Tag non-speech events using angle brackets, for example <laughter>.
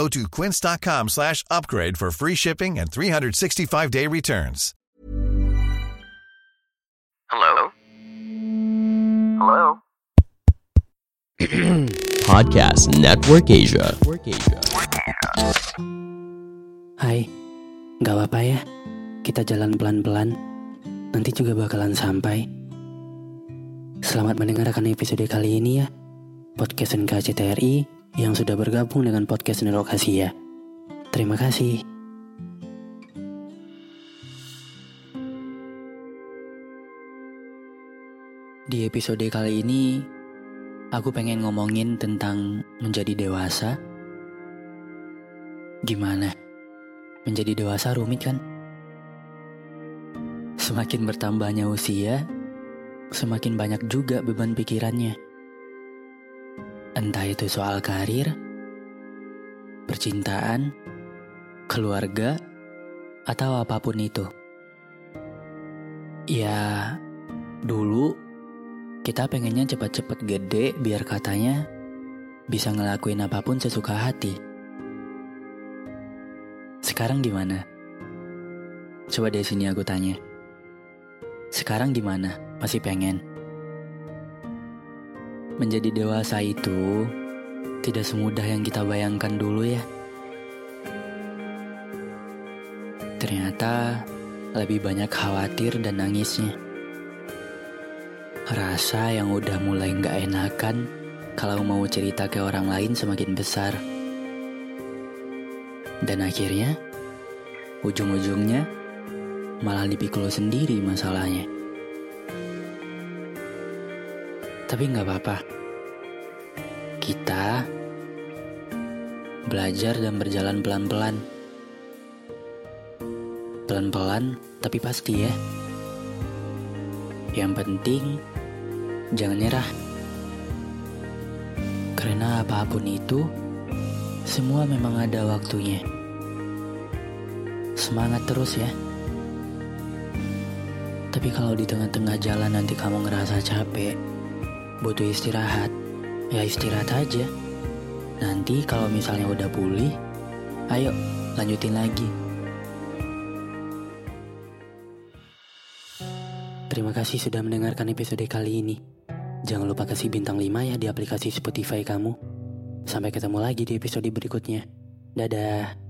Go to quince.com slash upgrade for free shipping and 365-day returns. Hello? Hello? <clears throat> Podcast Network Asia. Hai, gak apa-apa ya. Kita jalan pelan-pelan. Nanti juga bakalan sampai. Selamat mendengarkan episode kali ini ya. Podcast NKCTRI yang sudah bergabung dengan podcast Network Asia. Terima kasih. Di episode kali ini, aku pengen ngomongin tentang menjadi dewasa. Gimana? Menjadi dewasa rumit kan? Semakin bertambahnya usia, semakin banyak juga beban pikirannya. Entah itu soal karir, percintaan, keluarga, atau apa pun itu. Ya, dulu kita pengennya cepat-cepat gede biar katanya bisa ngelakuin apa pun sesuka hati. Sekarang gimana? Coba dari sini aku tanya. Sekarang gimana? Masih pengen? Menjadi dewasa itu tidak semudah yang kita bayangkan dulu ya. Ternyata lebih banyak khawatir dan nangisnya. Rasa yang udah mulai nggak enakan kalau mau cerita ke orang lain semakin besar. Dan akhirnya, ujung-ujungnya malah dipikul sendiri masalahnya. Tapi nggak apa-apa. Kita belajar dan berjalan pelan-pelan. Pelan-pelan, tapi pasti ya. Yang penting, jangan nyerah. Karena apa pun itu, semua memang ada waktunya. Semangat terus ya. Tapi kalau di tengah-tengah jalan nanti kamu ngerasa capek, butuh istirahat, ya istirahat aja. Nanti kalau misalnya udah pulih, ayo lanjutin lagi. Terima kasih sudah mendengarkan episode kali ini. Jangan lupa kasih bintang 5 ya di aplikasi Spotify kamu. Sampai ketemu lagi di episode berikutnya. Dadah.